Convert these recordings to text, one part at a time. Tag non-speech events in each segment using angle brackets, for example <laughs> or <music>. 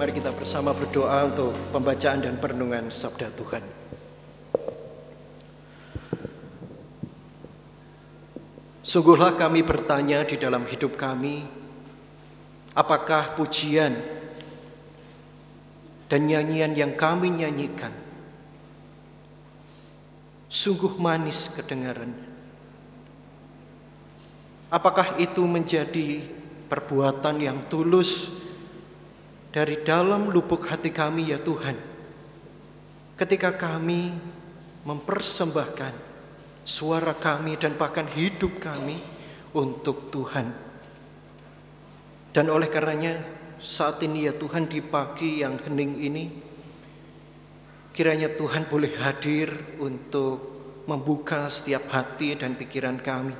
Mari kita bersama berdoa untuk pembacaan dan perenungan sabda Tuhan. Sungguhlah kami bertanya di dalam hidup kami, apakah pujian dan nyanyian yang kami nyanyikan sungguh manis kedengarannya? Apakah itu menjadi perbuatan yang tulus dari dalam lubuk hati kami ya Tuhan? Ketika kami mempersembahkan suara kami dan bahkan hidup kami untuk Tuhan. Dan oleh karenanya saat ini ya Tuhan di pagi yang hening ini kiranya Tuhan boleh hadir untuk membuka setiap hati dan pikiran kami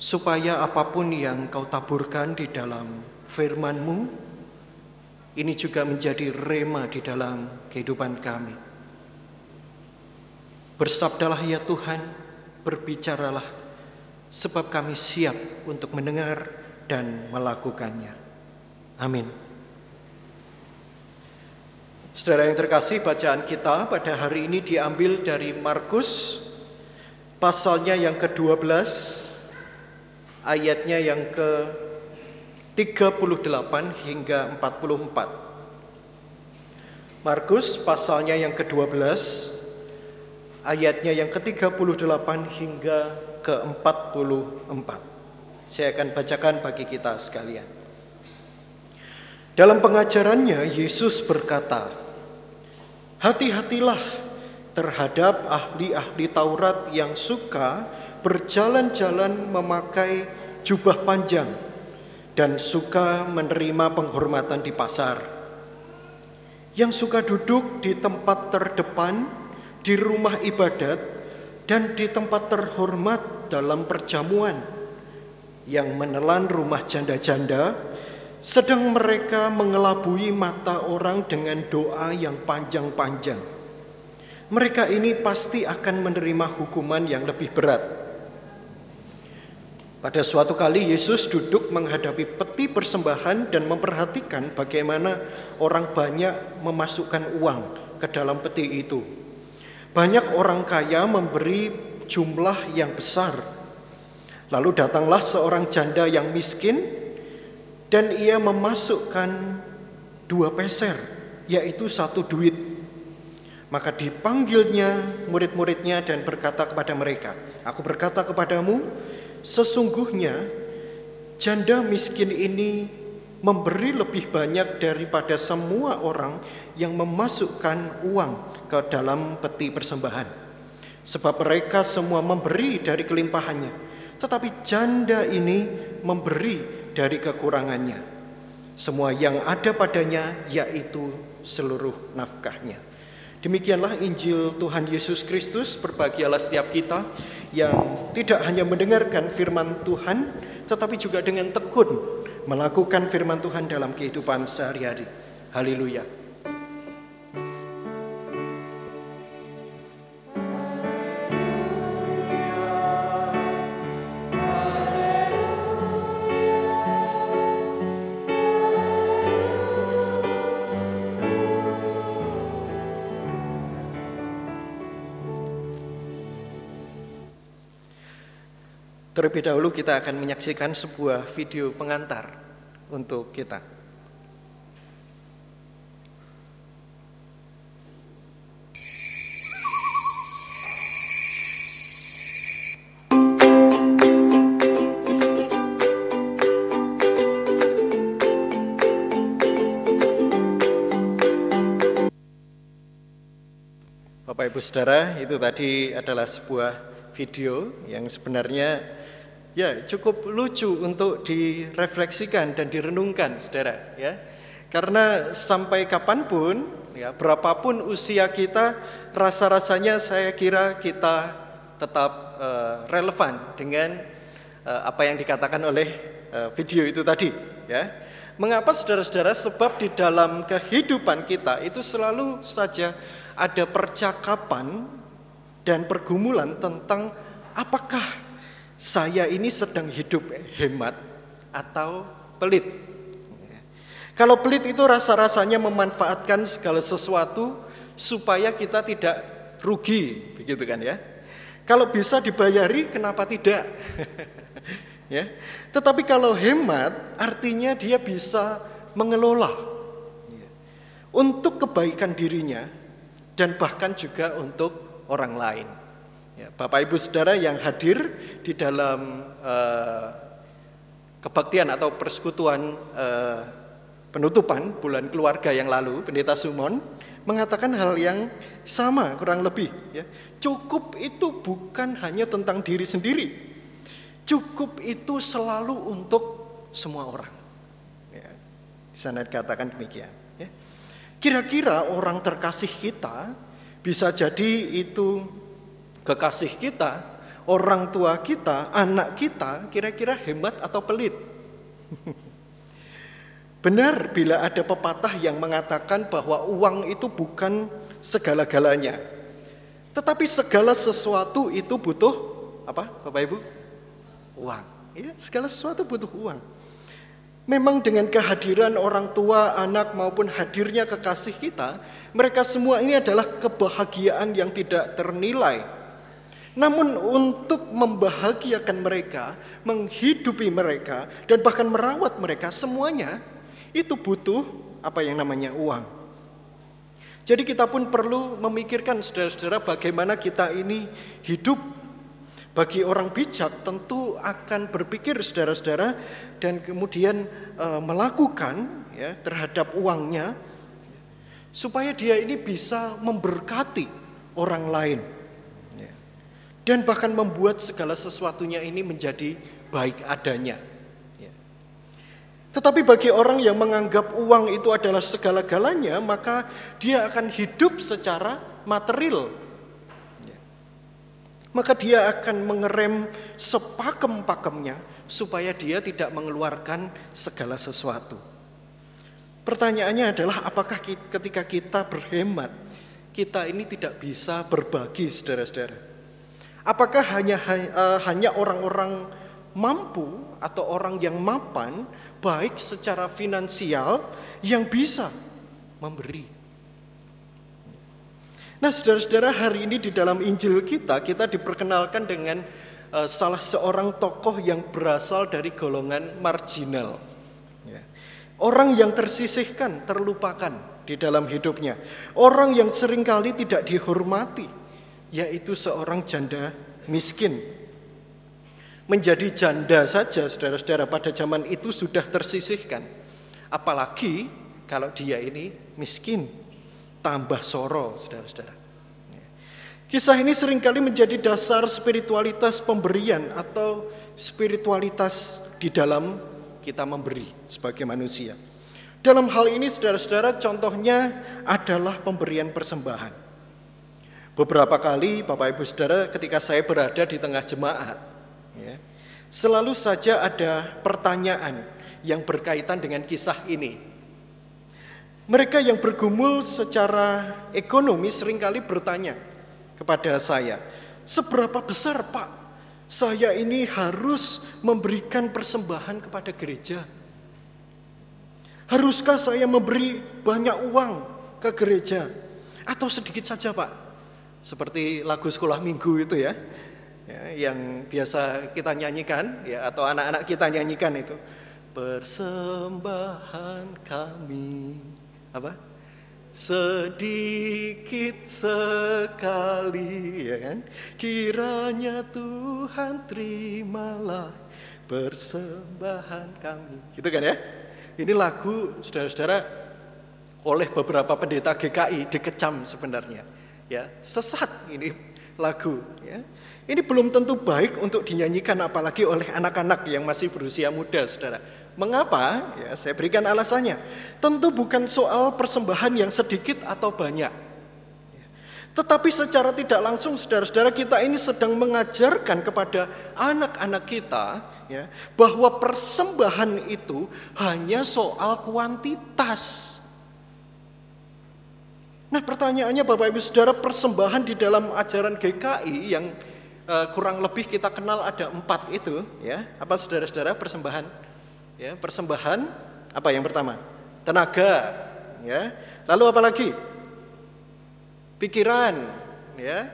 supaya apa pun yang kau taburkan di dalam firman-Mu ini juga menjadi rema di dalam kehidupan kami. Bersabdalah ya Tuhan, berbicaralah, sebab kami siap untuk mendengar dan melakukannya. Amin. Saudara yang terkasih, bacaan kita pada hari ini diambil dari Markus, pasalnya yang ke-12, ayatnya yang ke 38 hingga 44. Markus pasalnya yang ke-12 ayatnya yang ke-38 hingga ke-44. Saya akan bacakan bagi kita sekalian. Dalam pengajarannya Yesus berkata, "Hati-hatilah terhadap ahli-ahli Taurat yang suka berjalan-jalan memakai jubah panjang dan suka menerima penghormatan di pasar. Yang suka duduk di tempat terdepan di rumah ibadat dan di tempat terhormat dalam perjamuan. Yang menelan rumah janda-janda sedang mereka mengelabui mata orang dengan doa yang panjang-panjang. Mereka ini pasti akan menerima hukuman yang lebih berat. Pada suatu kali Yesus duduk menghadapi peti persembahan dan memperhatikan bagaimana orang banyak memasukkan uang ke dalam peti itu. Banyak orang kaya memberi jumlah yang besar. Lalu datanglah seorang janda yang miskin dan ia memasukkan dua peser, yaitu satu duit. Maka dipanggilnya murid-muridnya dan berkata kepada mereka, Aku berkata kepadamu, Sesungguhnya janda miskin ini memberi lebih banyak daripada semua orang yang memasukkan uang ke dalam peti persembahan. Sebab mereka semua memberi dari kelimpahannya, tetapi janda ini memberi dari kekurangannya. Semua yang ada padanya yaitu seluruh nafkahnya. Demikianlah Injil Tuhan Yesus Kristus. Berbahagialah setiap kita yang tidak hanya mendengarkan firman Tuhan, tetapi juga dengan tekun melakukan firman Tuhan dalam kehidupan sehari-hari. Haleluya. Terlebih dahulu kita akan menyaksikan sebuah video pengantar untuk kita. Bapak Ibu Saudara, itu tadi adalah sebuah video yang sebenarnya ya cukup lucu untuk direfleksikan dan direnungkan saudara ya. Karena sampai kapan pun ya berapapun usia kita rasa-rasanya saya kira kita tetap uh, relevan dengan uh, apa yang dikatakan oleh uh, video itu tadi ya. Mengapa saudara-saudara? Sebab di dalam kehidupan kita itu selalu saja ada percakapan dan pergumulan tentang apakah saya ini sedang hidup hemat atau pelit. Kalau pelit itu rasa-rasanya memanfaatkan segala sesuatu supaya kita tidak rugi, begitu kan ya. Kalau bisa dibayari, kenapa tidak? <laughs> ya. Tetapi kalau hemat, artinya dia bisa mengelola ya. untuk kebaikan dirinya dan bahkan juga untuk orang lain. Ya, Bapak Ibu Saudara yang hadir di dalam uh, kebaktian atau persekutuan uh, penutupan bulan keluarga yang lalu, Pendeta Sumon mengatakan hal yang sama kurang lebih. Ya. Cukup itu bukan hanya tentang diri sendiri. Cukup itu selalu untuk semua orang. Ya. Di sana dikatakan demikian. Ya. Kira-kira orang terkasih kita bisa jadi itu kekasih kita, orang tua kita, anak kita, kira-kira hemat atau pelit. <laughs> Benar bila ada pepatah yang mengatakan bahwa uang itu bukan segala-galanya. Tetapi segala sesuatu itu butuh apa Bapak Ibu? Uang. Ya, segala sesuatu butuh uang. Memang dengan kehadiran orang tua, anak maupun hadirnya kekasih kita, mereka semua ini adalah kebahagiaan yang tidak ternilai. Namun untuk membahagiakan mereka, menghidupi mereka, dan bahkan merawat mereka semuanya itu butuh apa yang namanya uang. Jadi kita pun perlu memikirkan saudara-saudara bagaimana kita ini hidup. Bagi orang bijak tentu akan berpikir saudara-saudara dan kemudian e, melakukan ya terhadap uangnya supaya dia ini bisa memberkati orang lain. Ya. Dan bahkan membuat segala sesuatunya ini menjadi baik adanya. Tetapi bagi orang yang menganggap uang itu adalah segala-galanya, maka dia akan hidup secara material. Maka dia akan mengerem sepakem-pakemnya supaya dia tidak mengeluarkan segala sesuatu. Pertanyaannya adalah apakah ketika kita berhemat, kita ini tidak bisa berbagi saudara-saudara? Apakah hanya eh, hanya orang-orang mampu atau orang yang mapan baik secara finansial yang bisa memberi. Nah, saudara-saudara, hari ini di dalam Injil kita kita diperkenalkan dengan uh, salah seorang tokoh yang berasal dari golongan marginal. Ya. Orang yang tersisihkan, terlupakan di dalam hidupnya. Orang yang sering kali tidak dihormati, yaitu seorang janda miskin menjadi janda saja saudara-saudara pada zaman itu sudah tersisihkan. Apalagi kalau dia ini miskin, tambah soro saudara-saudara. Kisah ini sering kali menjadi dasar spiritualitas pemberian atau spiritualitas di dalam kita memberi sebagai manusia. Dalam hal ini saudara-saudara contohnya adalah pemberian persembahan. Beberapa kali Bapak Ibu Saudara ketika saya berada di tengah jemaat Ya. Selalu saja ada pertanyaan yang berkaitan dengan kisah ini. Mereka yang bergumul secara ekonomi sering kali bertanya kepada saya, seberapa besar Pak saya ini harus memberikan persembahan kepada gereja? Haruskah saya memberi banyak uang ke gereja? Atau sedikit saja Pak? Seperti lagu sekolah minggu itu ya ya, yang biasa kita nyanyikan ya atau anak-anak kita nyanyikan itu. Persembahan kami apa? Sedikit sekali ya kan? Kiranya Tuhan terimalah persembahan kami. Gitu kan ya? Ini lagu saudara-saudara oleh beberapa pendeta GKI dikecam sebenarnya ya sesat ini lagu ya ini belum tentu baik untuk dinyanyikan apalagi oleh anak-anak yang masih berusia muda, saudara. Mengapa? Ya, saya berikan alasannya. Tentu bukan soal persembahan yang sedikit atau banyak. Tetapi secara tidak langsung saudara-saudara kita ini sedang mengajarkan kepada anak-anak kita ya, bahwa persembahan itu hanya soal kuantitas. Nah pertanyaannya Bapak Ibu Saudara persembahan di dalam ajaran GKI yang uh, kurang lebih kita kenal ada empat itu ya apa saudara-saudara persembahan ya persembahan apa yang pertama tenaga, ya. Lalu apa lagi? Pikiran, ya.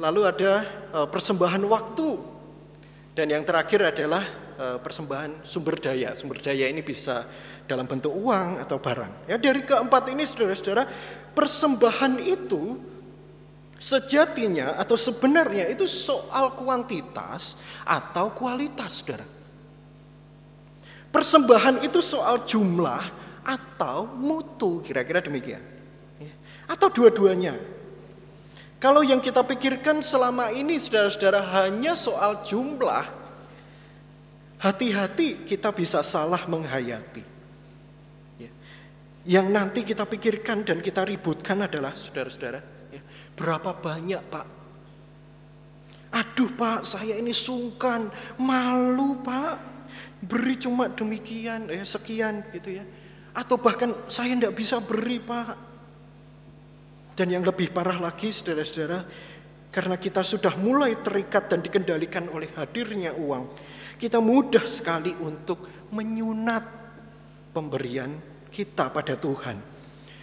Lalu ada uh, persembahan waktu. Dan yang terakhir adalah uh, persembahan sumber daya. Sumber daya ini bisa dalam bentuk uang atau barang. Ya, dari keempat ini saudara-saudara, persembahan itu sejatinya atau sebenarnya itu soal kuantitas atau kualitas, Saudara. Persembahan itu soal jumlah atau mutu, kira-kira demikian. Ya. Atau dua-duanya. Kalau yang kita pikirkan selama ini saudara-saudara hanya soal jumlah, hati-hati kita bisa salah menghayati. Yang nanti kita pikirkan dan kita ributkan adalah saudara-saudara, ya, berapa banyak pak? Aduh pak, saya ini sungkan, malu pak, beri cuma demikian, ya sekian gitu ya. Atau bahkan saya tidak bisa beri pak. Dan yang lebih parah lagi saudara-saudara, karena kita sudah mulai terikat dan dikendalikan oleh hadirnya uang, kita mudah sekali untuk menyunat pemberian kita pada Tuhan.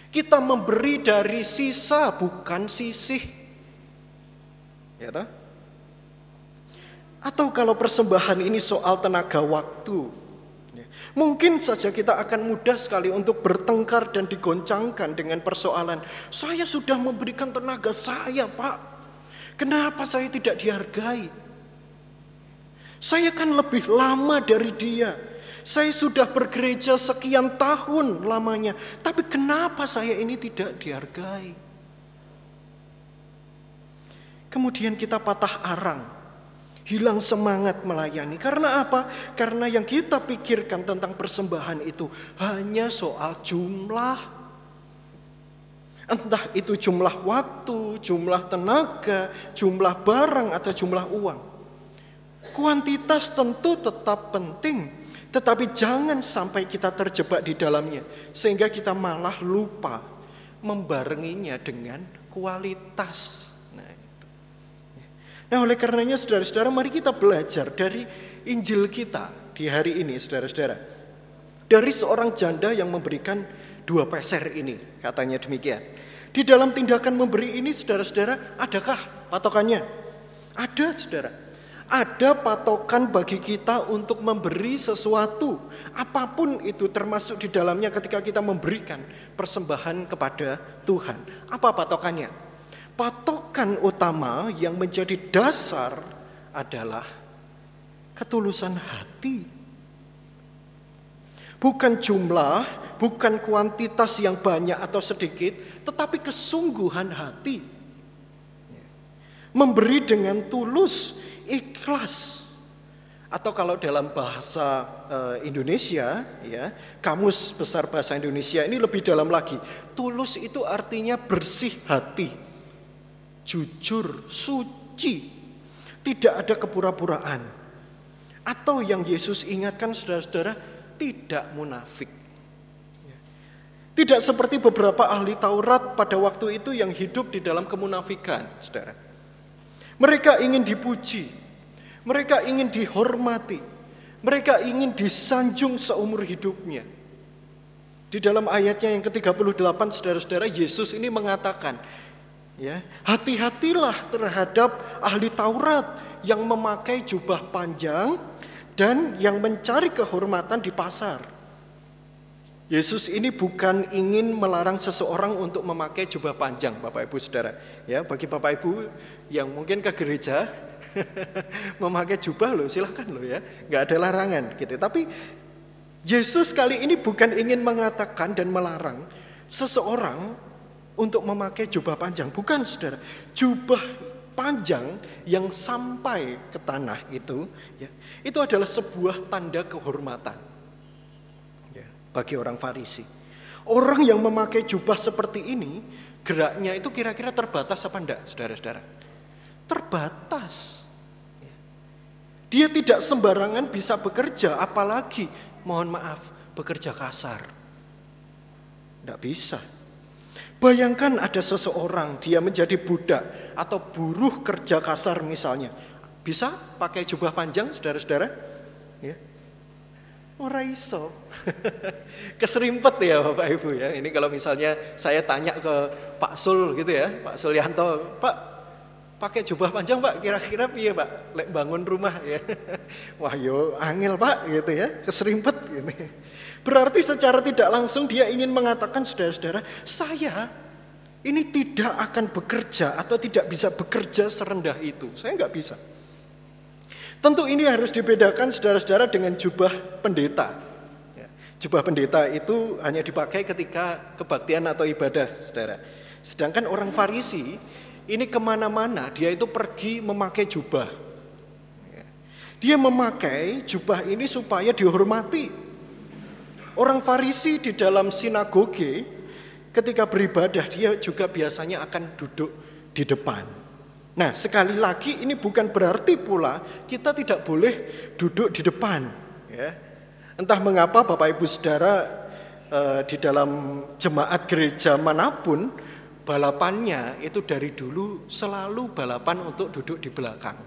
Kita memberi dari sisa bukan sisih. Ya toh? Atau kalau persembahan ini soal tenaga waktu, ya, mungkin saja kita akan mudah sekali untuk bertengkar dan digoncangkan dengan persoalan, saya sudah memberikan tenaga saya pak, kenapa saya tidak dihargai? Saya kan lebih lama dari dia, saya sudah bergereja sekian tahun lamanya, tapi kenapa saya ini tidak dihargai? Kemudian kita patah arang, hilang semangat melayani. Karena apa? Karena yang kita pikirkan tentang persembahan itu hanya soal jumlah. Entah itu jumlah waktu, jumlah tenaga, jumlah barang, atau jumlah uang. Kuantitas tentu tetap penting, tetapi jangan sampai kita terjebak di dalamnya sehingga kita malah lupa membarenginya dengan kualitas. Nah, itu. nah oleh karenanya saudara-saudara mari kita belajar dari Injil kita di hari ini saudara-saudara. Dari seorang janda yang memberikan dua peser ini katanya demikian. Di dalam tindakan memberi ini saudara-saudara adakah patokannya? Ada saudara ada patokan bagi kita untuk memberi sesuatu, apa pun itu termasuk di dalamnya ketika kita memberikan persembahan kepada Tuhan. Apa patokannya? Patokan utama yang menjadi dasar adalah ketulusan hati. Bukan jumlah, bukan kuantitas yang banyak atau sedikit, tetapi kesungguhan hati. Memberi dengan tulus, ikhlas. Atau kalau dalam bahasa uh, Indonesia, ya, kamus besar bahasa Indonesia ini lebih dalam lagi. Tulus itu artinya bersih hati, jujur, suci, tidak ada kepura-puraan. Atau yang Yesus ingatkan saudara-saudara, tidak munafik. Tidak seperti beberapa ahli Taurat pada waktu itu yang hidup di dalam kemunafikan, saudara. Mereka ingin dipuji, mereka ingin dihormati, mereka ingin disanjung seumur hidupnya. Di dalam ayatnya yang ke-38 saudara-saudara Yesus ini mengatakan, ya, hati-hatilah terhadap ahli Taurat yang memakai jubah panjang dan yang mencari kehormatan di pasar. Yesus ini bukan ingin melarang seseorang untuk memakai jubah panjang, Bapak Ibu Saudara. Ya, bagi Bapak Ibu yang mungkin ke gereja <laughs> memakai jubah loh, silahkan loh ya, nggak ada larangan gitu. Tapi Yesus kali ini bukan ingin mengatakan dan melarang seseorang untuk memakai jubah panjang, bukan Saudara. Jubah panjang yang sampai ke tanah itu, ya, itu adalah sebuah tanda kehormatan bagi orang Farisi. Orang yang memakai jubah seperti ini, geraknya itu kira-kira terbatas apa enggak, saudara-saudara? Terbatas. Dia tidak sembarangan bisa bekerja, apalagi mohon maaf, bekerja kasar. Tidak bisa. Bayangkan ada seseorang, dia menjadi budak atau buruh kerja kasar misalnya. Bisa pakai jubah panjang, saudara-saudara? Ya. Ora iso. <laughs> Keserimpet ya Bapak Ibu ya. Ini kalau misalnya saya tanya ke Pak Sul gitu ya, Pak Sulyanto, Pak pakai jubah panjang Pak, kira-kira piye Pak? Lek bangun rumah ya. <laughs> Wah yo angel Pak gitu ya, keserimpet gini. Berarti secara tidak langsung dia ingin mengatakan saudara-saudara, saya ini tidak akan bekerja atau tidak bisa bekerja serendah itu. Saya nggak bisa. Tentu ini harus dibedakan saudara-saudara dengan jubah pendeta. Ya, jubah pendeta itu hanya dipakai ketika kebaktian atau ibadah, saudara. Sedangkan orang Farisi ini ke mana-mana dia itu pergi memakai jubah. Ya. Dia memakai jubah ini supaya dihormati. Orang Farisi di dalam sinagoge ketika beribadah dia juga biasanya akan duduk di depan. Nah, sekali lagi ini bukan berarti pula kita tidak boleh duduk di depan, ya. Entah mengapa Bapak Ibu Saudara eh, di dalam jemaat gereja mana pun balapannya itu dari dulu selalu balapan untuk duduk di belakang.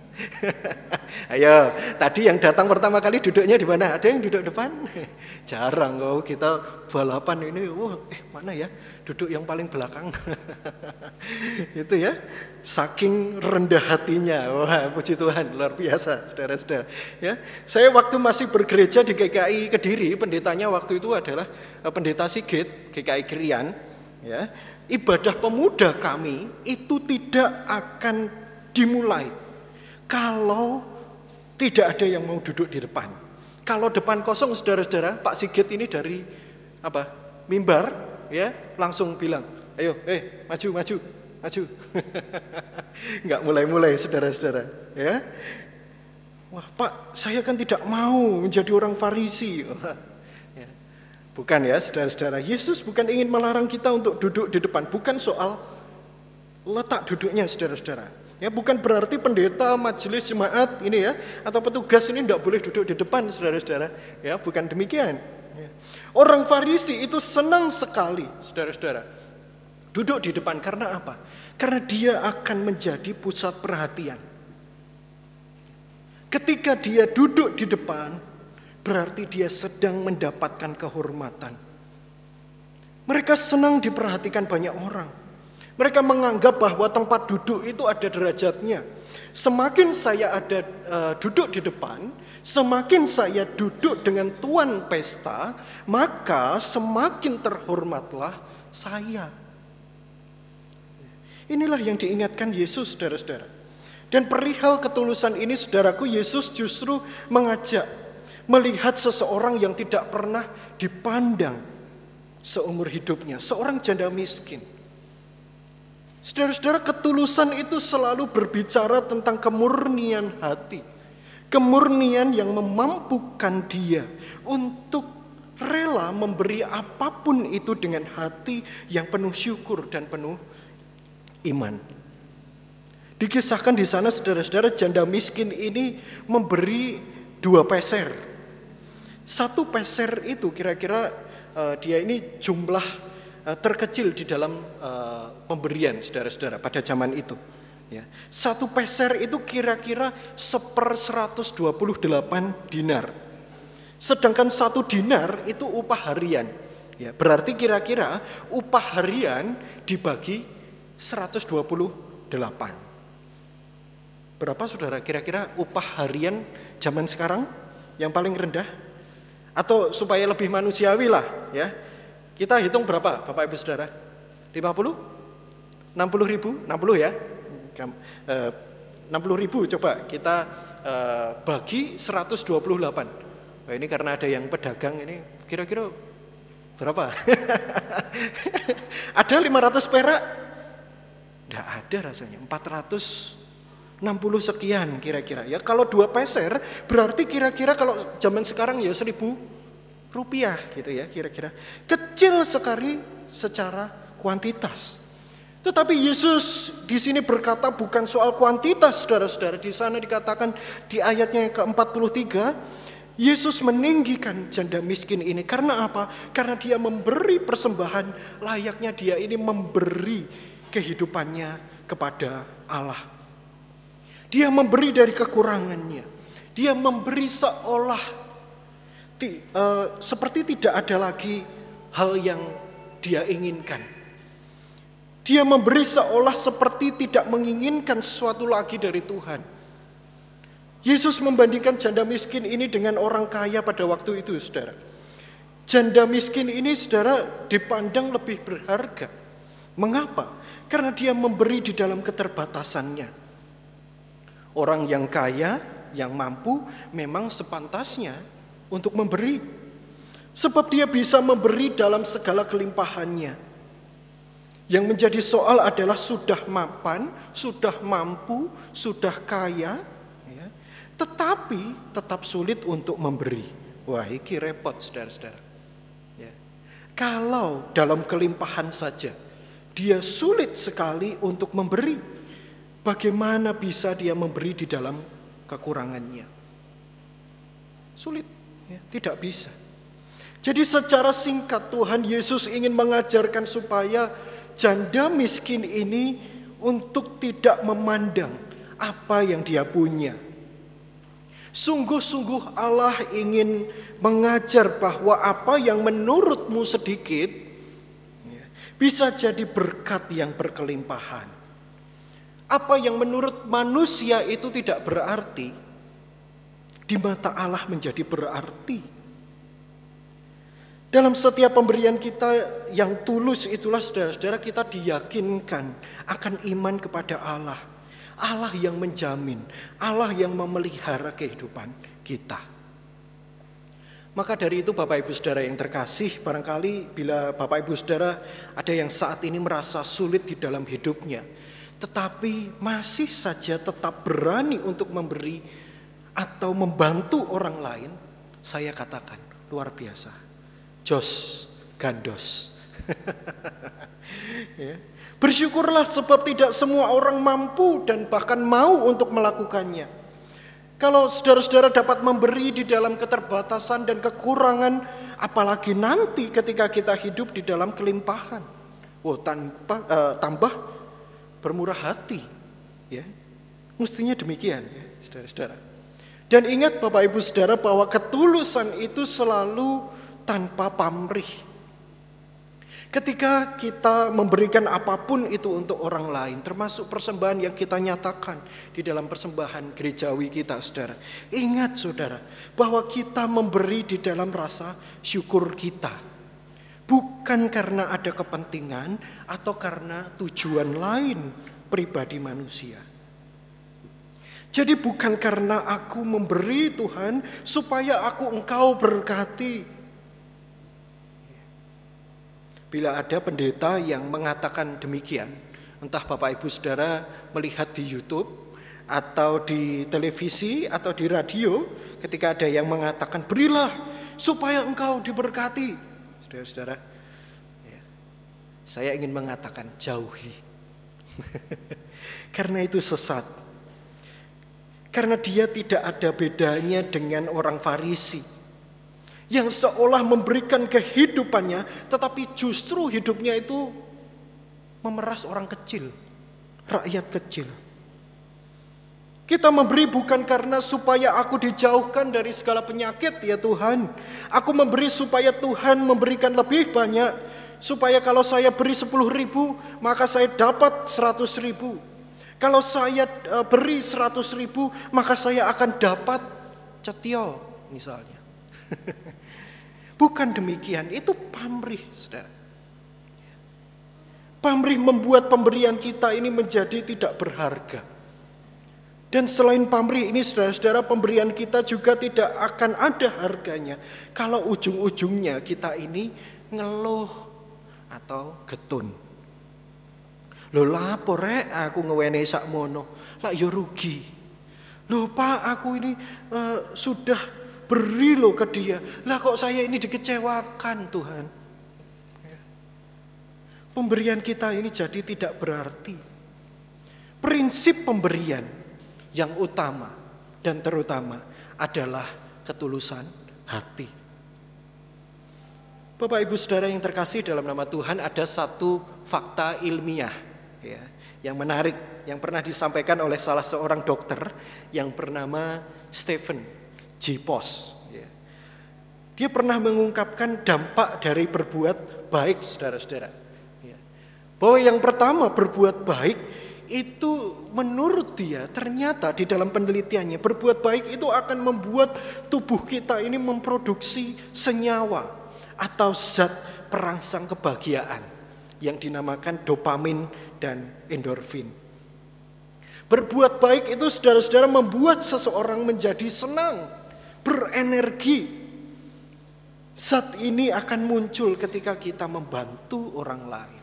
<laughs> Ayo, tadi yang datang pertama kali duduknya di mana? Ada yang duduk depan? <laughs> Jarang kok kita balapan ini. Wah, eh mana ya? Duduk yang paling belakang. <laughs> Itu ya. Saking rendah hatinya. Wah, puji Tuhan, luar biasa, Saudara-saudara. Ya. Saya waktu masih bergereja di GKI Kediri, pendetanya waktu itu adalah eh, pendeta Sigit, GKI Krian, ya. Ibadah pemuda kami itu tidak akan dimulai kalau tidak ada yang mau duduk di depan. Kalau depan kosong saudara-saudara, Pak Sigit ini dari apa? Mimbar ya, langsung bilang, "Ayo, eh, maju, maju, maju." <laughs> Enggak mulai-mulai saudara-saudara, ya. Wah, Pak, saya kan tidak mau menjadi orang Farisi. <laughs> Ya. Bukan ya, saudara-saudara. Yesus bukan ingin melarang kita untuk duduk di depan, bukan soal letak duduknya, saudara-saudara. Ya, bukan berarti pendeta, majelis, jemaat ini ya, atau petugas ini tidak boleh duduk di depan, saudara-saudara. Ya, bukan demikian. Ya. Orang Farisi itu senang sekali, saudara-saudara, duduk di depan karena apa? Karena dia akan menjadi pusat perhatian. Ketika dia duduk di depan, berarti dia sedang mendapatkan kehormatan. Mereka senang diperhatikan banyak orang. Mereka menganggap bahwa tempat duduk itu ada derajatnya. Semakin saya ada uh, duduk di depan, semakin saya duduk dengan tuan pesta, maka semakin terhormatlah saya. Inilah yang diingatkan Yesus, saudara-saudara. Dan perihal ketulusan ini, saudaraku, Yesus justru mengajak melihat seseorang yang tidak pernah dipandang seumur hidupnya, seorang janda miskin. Saudara-saudara, ketulusan itu selalu berbicara tentang kemurnian hati. Kemurnian yang memampukan dia untuk rela memberi apa pun itu dengan hati yang penuh syukur dan penuh iman. Dikisahkan di sana saudara-saudara janda miskin ini memberi dua peser. Satu peser itu kira-kira uh, dia ini jumlah Eh, terkecil di dalam uh, pemberian saudara-saudara pada zaman itu. Ya. Satu peser itu kira-kira seper 128 dinar. Sedangkan satu dinar itu upah harian. Ya, berarti kira-kira upah harian dibagi 128. Berapa saudara kira-kira upah harian zaman sekarang yang paling rendah? Atau supaya lebih manusiawi lah ya kita hitung berapa Bapak Ibu Saudara? 50? 60 ribu? 60 ya? 60 eh, ribu coba kita eh, bagi 128. Nah, ini karena ada yang pedagang ini kira-kira berapa? <laughs> ada 500 perak? Tidak ada rasanya, 460 sekian kira-kira. Ya kalau dua peser berarti kira-kira kalau zaman sekarang ya 1000 rupiah gitu ya kira-kira. Kecil sekali secara kuantitas. Tetapi Yesus di sini berkata bukan soal kuantitas saudara-saudara. Di sana dikatakan di ayatnya yang ke-43, Yesus meninggikan janda miskin ini. Karena apa? Karena dia memberi persembahan layaknya dia ini memberi kehidupannya kepada Allah. Dia memberi dari kekurangannya. Dia memberi seolah uh, seperti tidak ada lagi hal yang dia inginkan. Dia memberi seolah seperti tidak menginginkan sesuatu lagi dari Tuhan. Yesus membandingkan janda miskin ini dengan orang kaya pada waktu itu, saudara. Janda miskin ini, saudara, dipandang lebih berharga. Mengapa? Karena dia memberi di dalam keterbatasannya. Orang yang kaya, yang mampu, memang sepantasnya untuk memberi. Sebab dia bisa memberi dalam segala kelimpahannya. Yang menjadi soal adalah sudah mapan, sudah mampu, sudah kaya, ya, tetapi tetap sulit untuk memberi. Wah, ini repot, saudara-saudara. Ya. Kalau dalam kelimpahan saja, dia sulit sekali untuk memberi. Bagaimana bisa dia memberi di dalam kekurangannya? Sulit, ya, tidak bisa. Jadi secara singkat Tuhan Yesus ingin mengajarkan supaya janda miskin ini untuk tidak memandang apa yang dia punya. Sungguh-sungguh Allah ingin mengajar bahwa apa yang menurutmu sedikit ya, bisa jadi berkat yang berkelimpahan. Apa yang menurut manusia itu tidak berarti, di mata Allah menjadi berarti. Dalam setiap pemberian kita yang tulus itulah saudara-saudara kita diyakinkan akan iman kepada Allah. Allah yang menjamin, Allah yang memelihara kehidupan kita. Maka dari itu Bapak Ibu Saudara yang terkasih, barangkali bila Bapak Ibu Saudara ada yang saat ini merasa sulit di dalam hidupnya, tetapi masih saja tetap berani untuk memberi atau membantu orang lain, saya katakan luar biasa jos gandos. <laughs> ya. Bersyukurlah sebab tidak semua orang mampu dan bahkan mau untuk melakukannya. Kalau saudara-saudara dapat memberi di dalam keterbatasan dan kekurangan, apalagi nanti ketika kita hidup di dalam kelimpahan. Oh, tanpa uh, tambah bermurah hati, ya. Mestinya demikian, ya, saudara-saudara. Dan ingat Bapak Ibu Saudara bahwa ketulusan itu selalu tanpa pamrih. Ketika kita memberikan apa pun itu untuk orang lain, termasuk persembahan yang kita nyatakan di dalam persembahan gerejawi kita, saudara. Ingat, saudara, bahwa kita memberi di dalam rasa syukur kita, bukan karena ada kepentingan atau karena tujuan lain pribadi manusia. Jadi, bukan karena aku memberi Tuhan supaya aku engkau berkati, Bila ada pendeta yang mengatakan demikian, entah Bapak Ibu Saudara melihat di YouTube atau di televisi atau di radio, ketika ada yang mengatakan berilah supaya engkau diberkati. Saudara-saudara, ya, saya ingin mengatakan jauhi. <laughs> Karena itu sesat. Karena dia tidak ada bedanya dengan orang Farisi yang seolah memberikan kehidupannya, tetapi justru hidupnya itu memeras orang kecil, rakyat kecil. Kita memberi bukan karena supaya aku dijauhkan dari segala penyakit ya Tuhan. Aku memberi supaya Tuhan memberikan lebih banyak. Supaya kalau saya beri 10 ribu maka saya dapat 100 ribu. Kalau saya e, beri 100 ribu maka saya akan dapat cetio misalnya. <laughs> Bukan demikian, itu pamrih, saudara. Pamrih membuat pemberian kita ini menjadi tidak berharga. Dan selain pamrih ini saudara-saudara pemberian kita juga tidak akan ada harganya. Kalau ujung-ujungnya kita ini ngeluh atau getun. Lho lapor rek aku ngewene mono, Lah ya rugi. Lho Pak aku ini uh, sudah Beri lo ke dia. Lah kok saya ini dikecewakan Tuhan. Pemberian kita ini jadi tidak berarti. Prinsip pemberian yang utama dan terutama adalah ketulusan hati. Bapak Ibu Saudara yang terkasih dalam nama Tuhan ada satu fakta ilmiah ya, yang menarik yang pernah disampaikan oleh salah seorang dokter yang bernama Stephen Jipos. Ya. Dia pernah mengungkapkan dampak dari berbuat baik, saudara-saudara. Ya. Bahwa yang pertama berbuat baik itu menurut dia ternyata di dalam penelitiannya berbuat baik itu akan membuat tubuh kita ini memproduksi senyawa atau zat perangsang kebahagiaan yang dinamakan dopamin dan endorfin. Berbuat baik itu saudara-saudara membuat seseorang menjadi senang, berenergi. Zat ini akan muncul ketika kita membantu orang lain,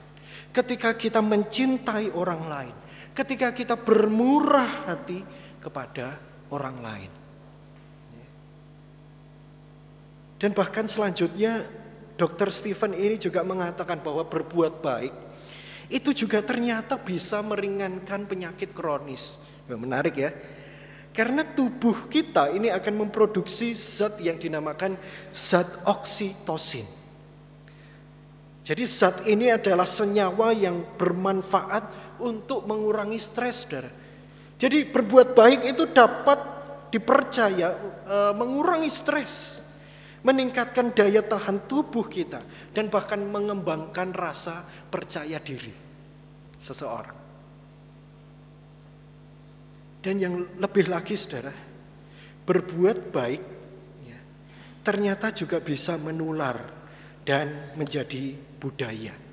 ketika kita mencintai orang lain, ketika kita bermurah hati kepada orang lain. Dan bahkan selanjutnya Dr. Stephen ini juga mengatakan bahwa berbuat baik itu juga ternyata bisa meringankan penyakit kronis. Menarik ya. Karena tubuh kita ini akan memproduksi zat yang dinamakan zat oksitosin. Jadi zat ini adalah senyawa yang bermanfaat untuk mengurangi stres, saudara. Jadi berbuat baik itu dapat dipercaya e, mengurangi stres, meningkatkan daya tahan tubuh kita, dan bahkan mengembangkan rasa percaya diri seseorang. Dan yang lebih lagi, saudara, berbuat baik ya, ternyata juga bisa menular dan menjadi budaya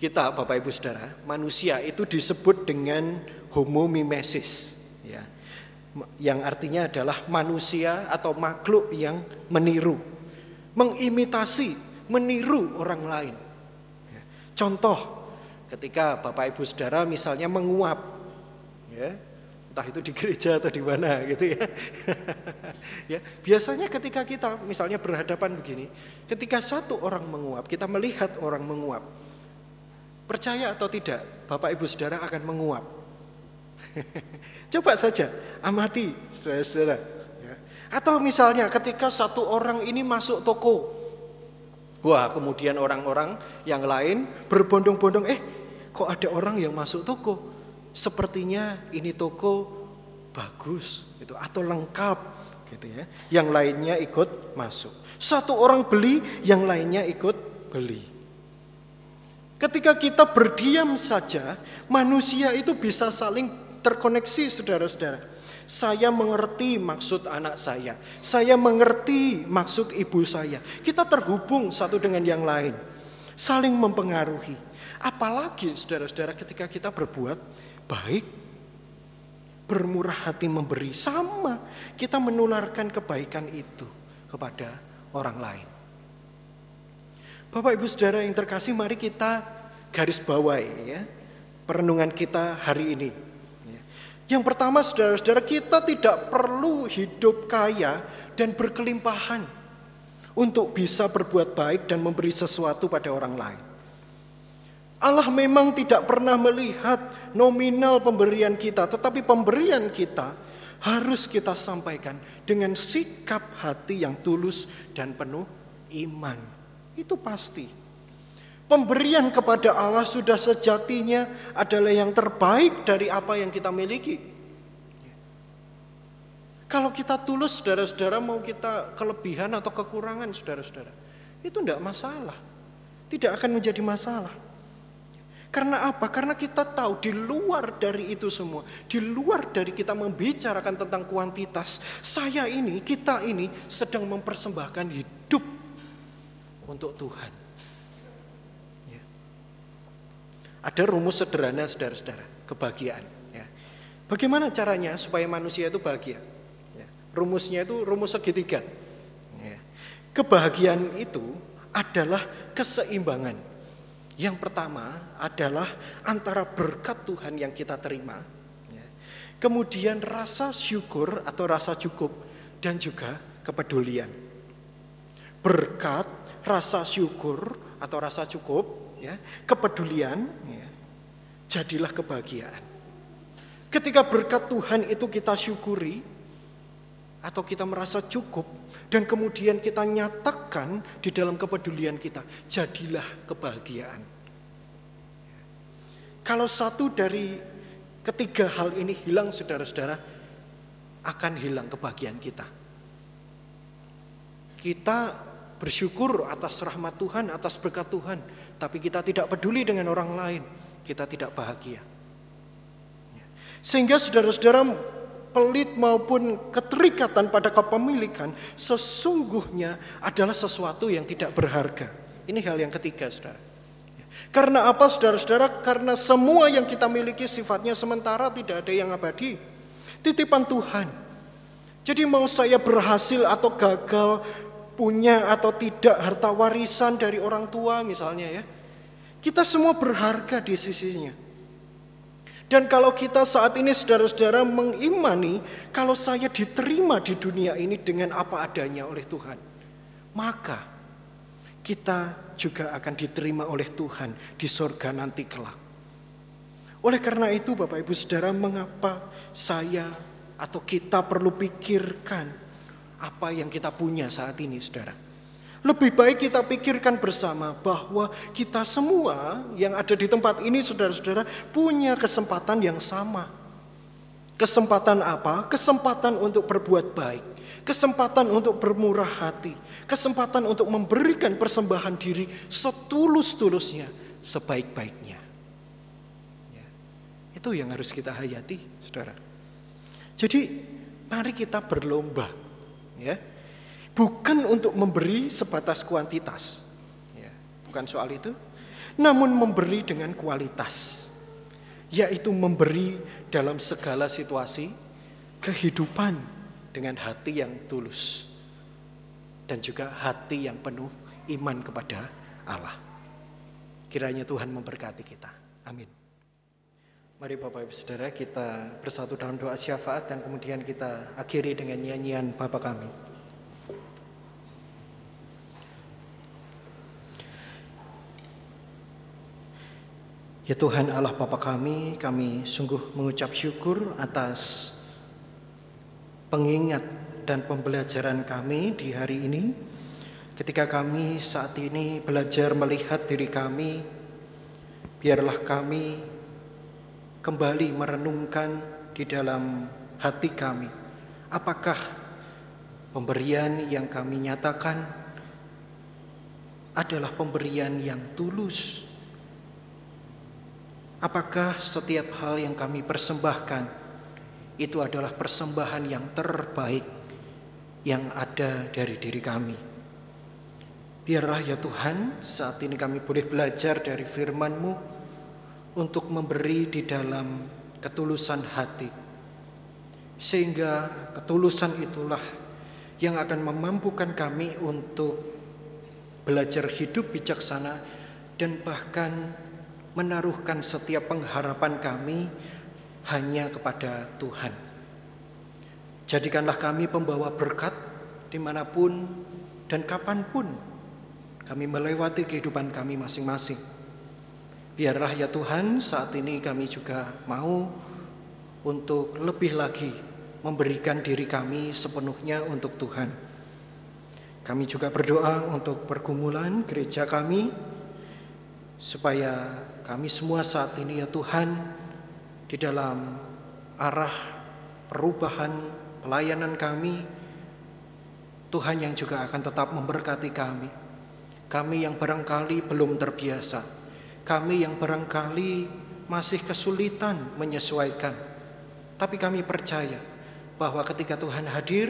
kita Bapak Ibu Saudara, manusia itu disebut dengan homo mimesis ya. Yang artinya adalah manusia atau makhluk yang meniru, mengimitasi, meniru orang lain. Ya. Contoh, ketika Bapak Ibu Saudara misalnya menguap ya, entah itu di gereja atau di mana gitu ya. <laughs> ya, biasanya ketika kita misalnya berhadapan begini, ketika satu orang menguap, kita melihat orang menguap, Percaya atau tidak, Bapak Ibu Saudara akan menguap. <laughs> Coba saja amati saudara-saudara. Ya. Atau misalnya ketika satu orang ini masuk toko. Wah kemudian orang-orang yang lain berbondong-bondong. Eh kok ada orang yang masuk toko? Sepertinya ini toko bagus gitu atau lengkap gitu ya. Yang lainnya ikut masuk. Satu orang beli, yang lainnya ikut beli. Ketika kita berdiam saja, manusia itu bisa saling terkoneksi saudara-saudara. Saya mengerti maksud anak saya. Saya mengerti maksud ibu saya. Kita terhubung satu dengan yang lain. Saling mempengaruhi. Apalagi saudara-saudara ketika kita berbuat baik. Bermurah hati memberi. Sama. Kita menularkan kebaikan itu kepada orang lain. Bapak Ibu Saudara yang terkasih, mari kita garis bawahi ya perenungan kita hari ini. Ya. Yang pertama saudara-saudara kita tidak perlu hidup kaya dan berkelimpahan untuk bisa berbuat baik dan memberi sesuatu pada orang lain. Allah memang tidak pernah melihat nominal pemberian kita, tetapi pemberian kita harus kita sampaikan dengan sikap hati yang tulus dan penuh iman. Itu pasti. Pemberian kepada Allah sudah sejatinya adalah yang terbaik dari apa yang kita miliki. Kalau kita tulus, saudara-saudara, mau kita kelebihan atau kekurangan, saudara-saudara, itu tidak masalah. Tidak akan menjadi masalah. Karena apa? Karena kita tahu di luar dari itu semua, di luar dari kita membicarakan tentang kuantitas, saya ini, kita ini sedang mempersembahkan hidup untuk Tuhan. Ya. Ada rumus sederhana saudara-saudara, kebahagiaan. Ya. Bagaimana caranya supaya manusia itu bahagia? Ya. Rumusnya itu rumus segitiga. Ya. Kebahagiaan itu adalah keseimbangan. Yang pertama adalah antara berkat Tuhan yang kita terima, ya. kemudian rasa syukur atau rasa cukup, dan juga kepedulian. Berkat rasa syukur atau rasa cukup, ya, kepedulian, ya, jadilah kebahagiaan. Ketika berkat Tuhan itu kita syukuri atau kita merasa cukup dan kemudian kita nyatakan di dalam kepedulian kita, jadilah kebahagiaan. Kalau satu dari ketiga hal ini hilang saudara-saudara, akan hilang kebahagiaan kita. Kita bersyukur atas rahmat Tuhan, atas berkat Tuhan, tapi kita tidak peduli dengan orang lain, kita tidak bahagia. Sehingga saudara-saudara pelit maupun keterikatan pada kepemilikan sesungguhnya adalah sesuatu yang tidak berharga. Ini hal yang ketiga, saudara. Karena apa, saudara-saudara? Karena semua yang kita miliki sifatnya sementara, tidak ada yang abadi. Titipan Tuhan. Jadi mau saya berhasil atau gagal, punya atau tidak harta warisan dari orang tua misalnya ya. Kita semua berharga di sisinya. Dan kalau kita saat ini saudara-saudara mengimani kalau saya diterima di dunia ini dengan apa adanya oleh Tuhan, maka kita juga akan diterima oleh Tuhan di sorga nanti kelak. Oleh karena itu Bapak Ibu Saudara mengapa saya atau kita perlu pikirkan apa yang kita punya saat ini, saudara. Lebih baik kita pikirkan bersama bahwa kita semua yang ada di tempat ini, saudara-saudara, punya kesempatan yang sama. Kesempatan apa? Kesempatan untuk berbuat baik, kesempatan untuk bermurah hati, kesempatan untuk memberikan persembahan diri setulus-tulusnya, sebaik-baiknya. Ya. Itu yang harus kita hayati, saudara. Jadi, mari kita berlomba ya bukan untuk memberi sebatas kuantitas ya bukan soal itu namun memberi dengan kualitas yaitu memberi dalam segala situasi kehidupan dengan hati yang tulus dan juga hati yang penuh iman kepada Allah. Kiranya Tuhan memberkati kita. Amin. Mari Bapak Ibu Saudara kita bersatu dalam doa syafaat dan kemudian kita akhiri dengan nyanyian Bapa kami. Ya Tuhan Allah Bapa kami, kami sungguh mengucap syukur atas pengingat dan pembelajaran kami di hari ini. Ketika kami saat ini belajar melihat diri kami, biarlah kami kembali merenungkan di dalam hati kami. Apakah pemberian yang kami nyatakan adalah pemberian yang tulus? Apakah setiap hal yang kami persembahkan itu adalah persembahan yang terbaik yang ada dari diri kami? Biarlah ya Tuhan saat ini kami boleh belajar dari firman-Mu untuk memberi di dalam ketulusan hati. Sehingga ketulusan itulah yang akan memampukan kami untuk belajar hidup bijaksana dan bahkan menaruhkan setiap pengharapan kami hanya kepada Tuhan. Jadikanlah kami pembawa berkat di mana pun dan kapan pun kami melewati kehidupan kami masing-masing Biarlah ya Tuhan saat ini kami juga mau untuk lebih lagi memberikan diri kami sepenuhnya untuk Tuhan. Kami juga berdoa untuk pergumulan gereja kami supaya kami semua saat ini ya Tuhan di dalam arah perubahan pelayanan kami Tuhan yang juga akan tetap memberkati kami. Kami yang barangkali belum terbiasa kami yang barangkali masih kesulitan menyesuaikan. Tapi kami percaya bahwa ketika Tuhan hadir,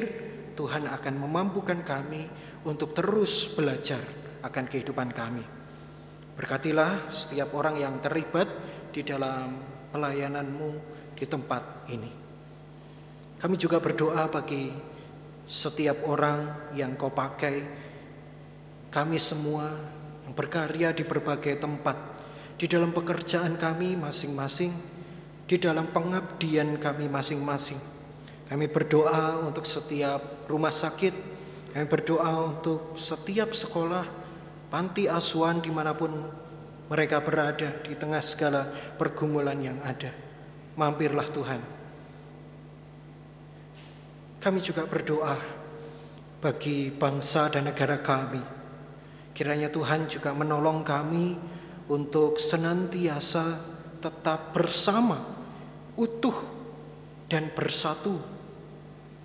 Tuhan akan memampukan kami untuk terus belajar akan kehidupan kami. Berkatilah setiap orang yang terlibat di dalam pelayananmu di tempat ini. Kami juga berdoa bagi setiap orang yang kau pakai, kami semua yang berkarya di berbagai tempat di dalam pekerjaan kami masing-masing, di dalam pengabdian kami masing-masing. Kami berdoa untuk setiap rumah sakit, kami berdoa untuk setiap sekolah, panti asuhan di mana pun mereka berada di tengah segala pergumulan yang ada. Mampirlah Tuhan. Kami juga berdoa bagi bangsa dan negara kami. Kiranya Tuhan juga menolong kami untuk senantiasa tetap bersama, utuh dan bersatu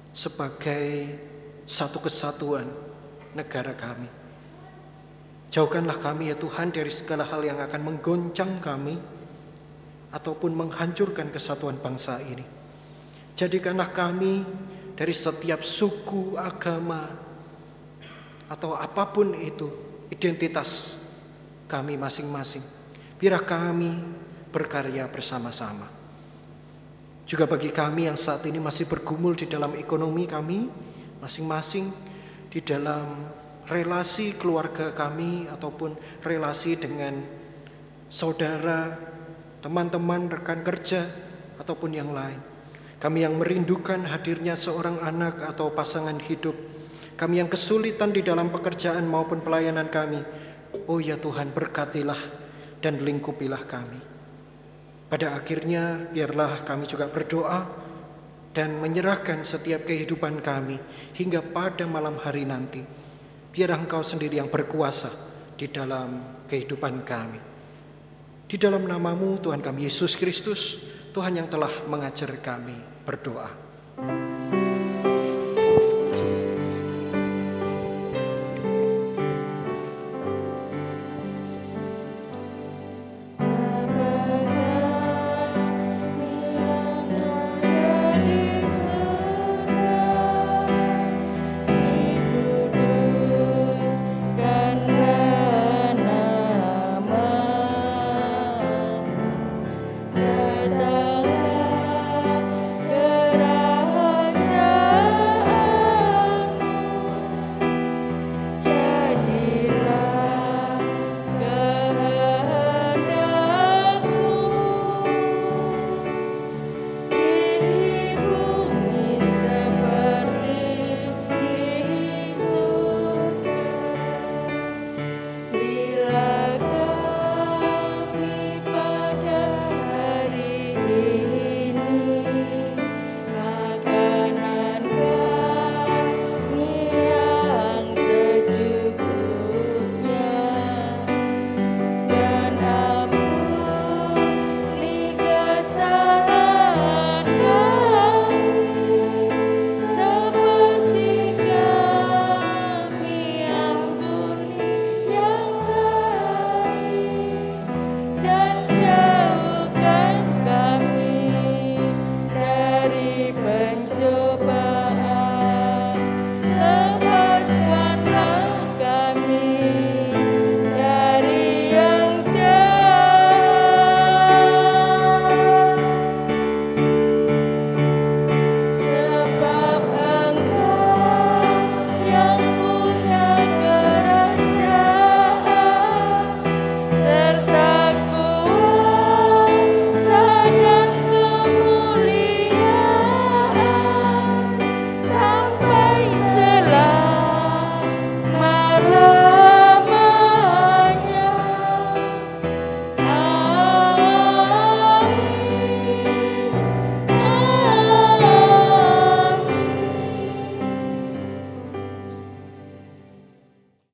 sebagai satu kesatuan negara kami. Jauhkanlah kami ya Tuhan dari segala hal yang akan menggoncang kami ataupun menghancurkan kesatuan bangsa ini. Jadikanlah kami dari setiap suku, agama, atau apa pun itu identitas kami masing-masing. Biarlah kami berkarya bersama-sama. Juga bagi kami yang saat ini masih bergumul di dalam ekonomi kami, masing-masing di dalam relasi keluarga kami ataupun relasi dengan saudara, teman-teman, rekan kerja ataupun yang lain. Kami yang merindukan hadirnya seorang anak atau pasangan hidup. Kami yang kesulitan di dalam pekerjaan maupun pelayanan kami. Oh ya Tuhan berkatilah dan lingkupilah kami. Pada akhirnya biarlah kami juga berdoa dan menyerahkan setiap kehidupan kami hingga pada malam hari nanti. Biar Engkau sendiri yang berkuasa di dalam kehidupan kami. Di dalam namamu Tuhan kami Yesus Kristus, Tuhan yang telah mengajar kami berdoa.